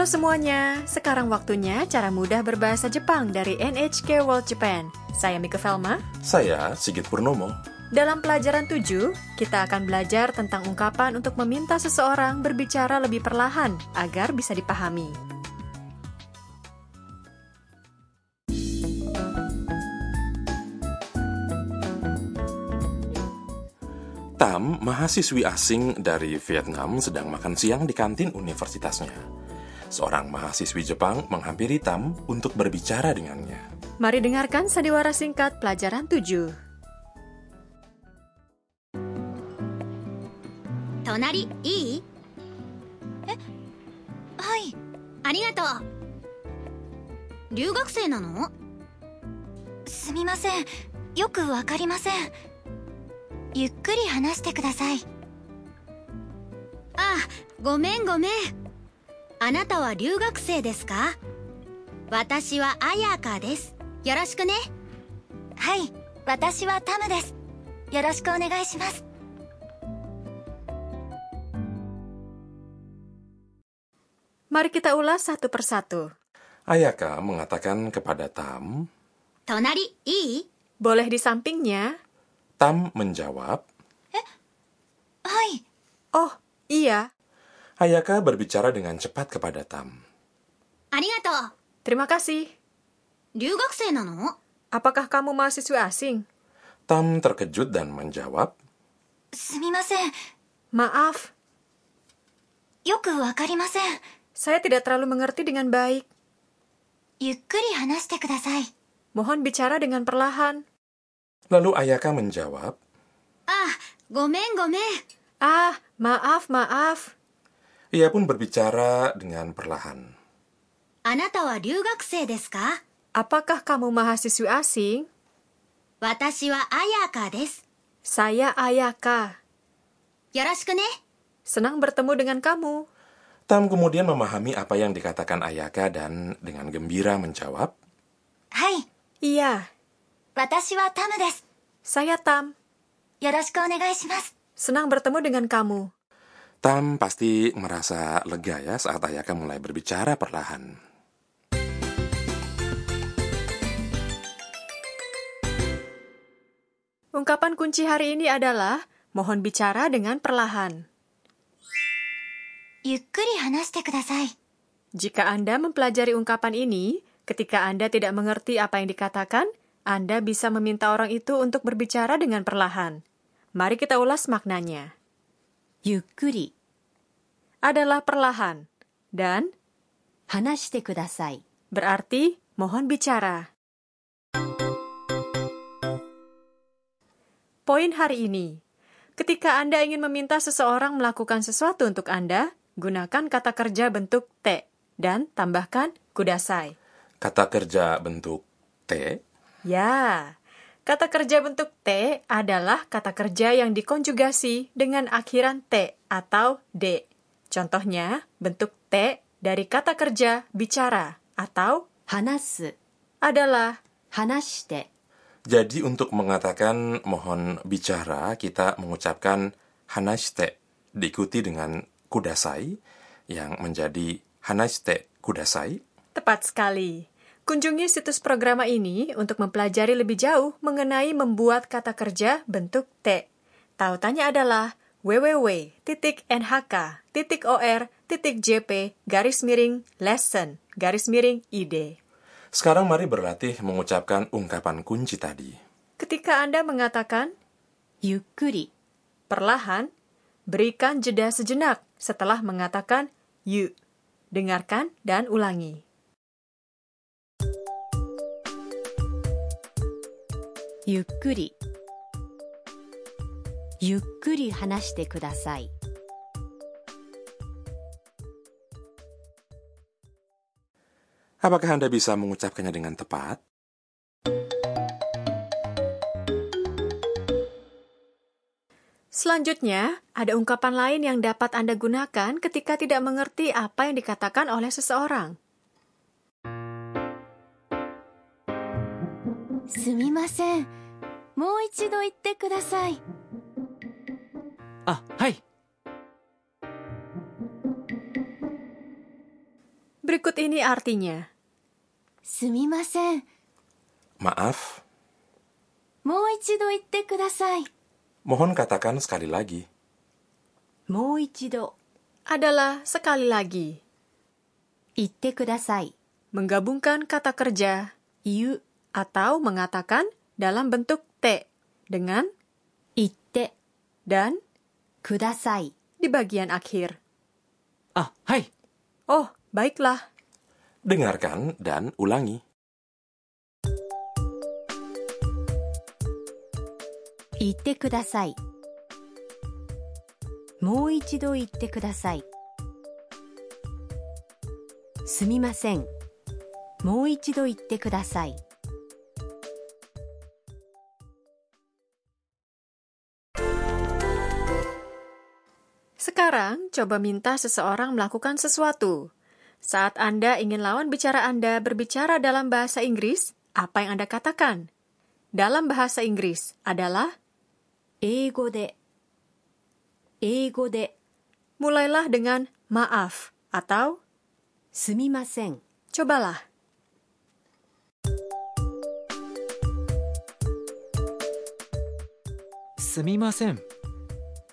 Halo semuanya, sekarang waktunya cara mudah berbahasa Jepang dari NHK World Japan. Saya Mika Velma. Saya Sigit Purnomo. Dalam pelajaran 7, kita akan belajar tentang ungkapan untuk meminta seseorang berbicara lebih perlahan agar bisa dipahami. Tam, mahasiswi asing dari Vietnam sedang makan siang di kantin universitasnya Seorang mahasiswi Jepang menghampiri Tam untuk berbicara dengannya. Mari dengarkan sandiwara singkat pelajaran 7. 隣いいはいありがとう留学生なのすみませんよくわかりませんゆっくり話してくださいあごめんごめん あなたは留学生ですか私は綾香ですよろしくねはい私はタムですよろしくお願いします Mari kita ulas satu persatu. Ayaka mengatakan kepada Tam. 隣いい Boleh di sampingnya? Tam menjawab. はい Oh, iya. Ayaka berbicara dengan cepat kepada Tam. Arigato. Terima kasih. Nano? Apakah kamu mahasiswa asing? Tam terkejut dan menjawab. Sumimasen. Maaf. Saya tidak terlalu mengerti dengan baik. Mohon bicara dengan perlahan. Lalu Ayaka menjawab. Ah, gomen gomen. Ah, maaf, maaf. Ia pun berbicara dengan perlahan. Anata wa ryugakusei desu ka? Apakah kamu mahasiswi asing? Watashi wa Ayaka desu. Saya Ayaka. Yoroshiku ne. Senang bertemu dengan kamu. Tam kemudian memahami apa yang dikatakan Ayaka dan dengan gembira menjawab, Hai. Iya. Watashi wa Tam desu. Saya Tam. Yoroshiku onegai shimasu. Senang bertemu dengan kamu. Tam pasti merasa lega ya saat Ayaka mulai berbicara perlahan. Ungkapan kunci hari ini adalah mohon bicara dengan perlahan. Jika Anda mempelajari ungkapan ini, ketika Anda tidak mengerti apa yang dikatakan, Anda bisa meminta orang itu untuk berbicara dengan perlahan. Mari kita ulas maknanya yukuri adalah perlahan dan hanashite kudasai berarti mohon bicara. Poin hari ini. Ketika Anda ingin meminta seseorang melakukan sesuatu untuk Anda, gunakan kata kerja bentuk te dan tambahkan kudasai. Kata kerja bentuk te? Ya, Kata kerja bentuk T adalah kata kerja yang dikonjugasi dengan akhiran T atau D. Contohnya, bentuk T dari kata kerja bicara atau hanas adalah hanashite. Jadi untuk mengatakan mohon bicara, kita mengucapkan hanashite diikuti dengan kudasai yang menjadi hanashite kudasai. Tepat sekali. Kunjungi situs programa ini untuk mempelajari lebih jauh mengenai membuat kata kerja bentuk T. Tautannya adalah www.nhk.or.jp garis miring lesson garis miring ide. Sekarang mari berlatih mengucapkan ungkapan kunci tadi. Ketika Anda mengatakan yukuri, perlahan berikan jeda sejenak setelah mengatakan yu. Dengarkan dan ulangi. ゆっくり。ゆっくり話してください。 Apakah Anda bisa mengucapkannya dengan tepat? Selanjutnya, ada ungkapan lain yang dapat Anda gunakan ketika tidak mengerti apa yang dikatakan oleh seseorang. すみませんもう一度言ってくださいあはい Berikut ini artinya. すみません Maaf, もう一度言ってください mohon katakan sekali lagi. もう一度 Adalah sekali lagi. 言ってください Menggabungkan kata kerja 言う atau mengatakan dalam bentuk te dengan itte dan kudasai di bagian akhir. Ah, hai. Oh, baiklah. Dengarkan dan ulangi. Itte kudasai. Mou ichido itte kudasai. Sumimasen. Mou ichido itte kudasai. sekarang coba minta seseorang melakukan sesuatu. Saat Anda ingin lawan bicara Anda berbicara dalam bahasa Inggris, apa yang Anda katakan? Dalam bahasa Inggris adalah Ego de. Ego de. Mulailah dengan maaf atau sumimasen. Cobalah. Sumimasen.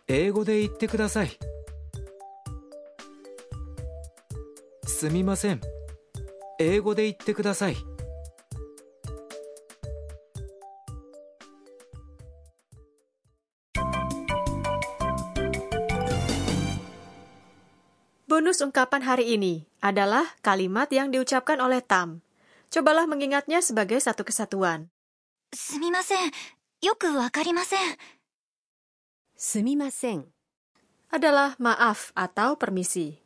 Ego de itte kudasai. すみません。英語で言ってください。 Bonus ungkapan hari ini adalah kalimat yang diucapkan oleh Tam. Cobalah mengingatnya sebagai satu kesatuan. すみませんよくわかりませんすみません。 Adalah maaf atau permisi.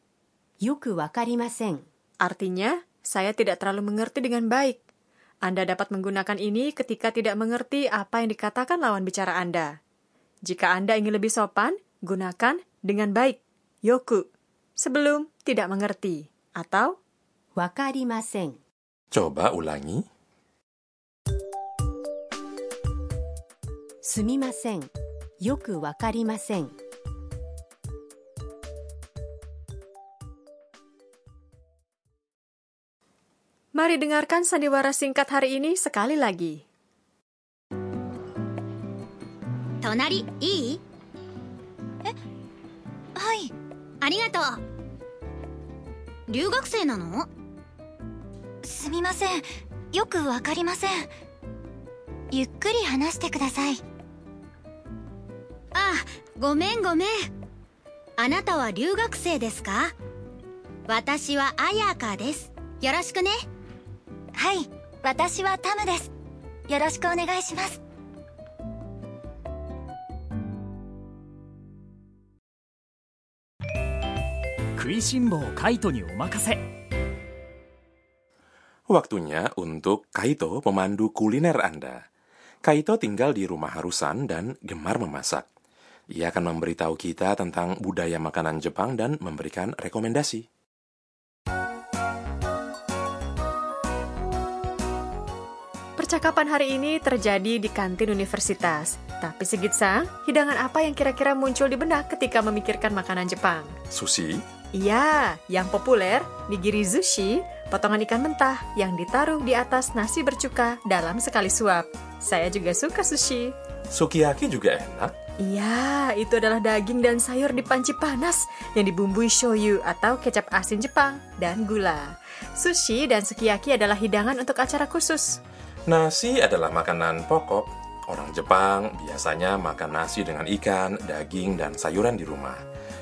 よくわかりません。 Artinya, saya tidak terlalu mengerti dengan baik. Anda dapat menggunakan ini ketika tidak mengerti apa yang dikatakan lawan bicara Anda. Jika Anda ingin lebih sopan, gunakan dengan baik. Yoku. Sebelum tidak mengerti. Atau わかりません。 Coba ulangi. すみま Mari dengarkan sandiwara singkat hari ini sekali lagi. 隣いいはいありがとう留学生なの?すみません。よくわかりません。ゆっくり話してください。あごめんごめん。あなたは留学生ですか?私はアヤカです。よろしくねはい私はタムですよろしくお願いします食いしん坊カイトにお任せ。 Waktunya untuk Kaito pemandu kuliner Anda. Kaito tinggal di rumah harusan dan gemar memasak. Ia akan memberitahu kita tentang budaya makanan Jepang dan memberikan rekomendasi. Percakapan hari ini terjadi di kantin universitas. Tapi Sigitsa, hidangan apa yang kira-kira muncul di benak ketika memikirkan makanan Jepang? Sushi, Iya, yang populer, nigiri sushi, potongan ikan mentah yang ditaruh di atas nasi bercuka dalam sekali suap. Saya juga suka sushi. sukiyaki juga enak. Iya, itu adalah daging dan sayur di panci panas yang dibumbui shoyu atau kecap asin Jepang dan gula. Sushi dan sukiyaki adalah hidangan untuk acara khusus. Nasi adalah makanan pokok. Orang Jepang biasanya makan nasi dengan ikan, daging, dan sayuran di rumah.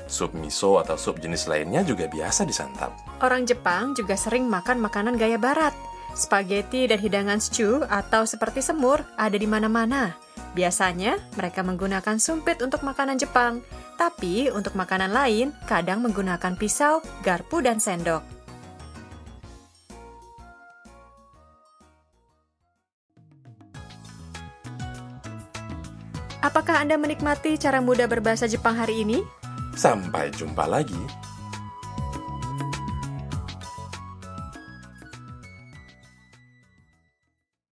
Sup miso atau sup jenis lainnya juga biasa disantap. Orang Jepang juga sering makan makanan gaya barat. Spaghetti dan hidangan stew atau seperti semur ada di mana-mana. Biasanya mereka menggunakan sumpit untuk makanan Jepang, tapi untuk makanan lain kadang menggunakan pisau, garpu, dan sendok. Apakah Anda menikmati cara mudah berbahasa Jepang hari ini? Sampai jumpa lagi.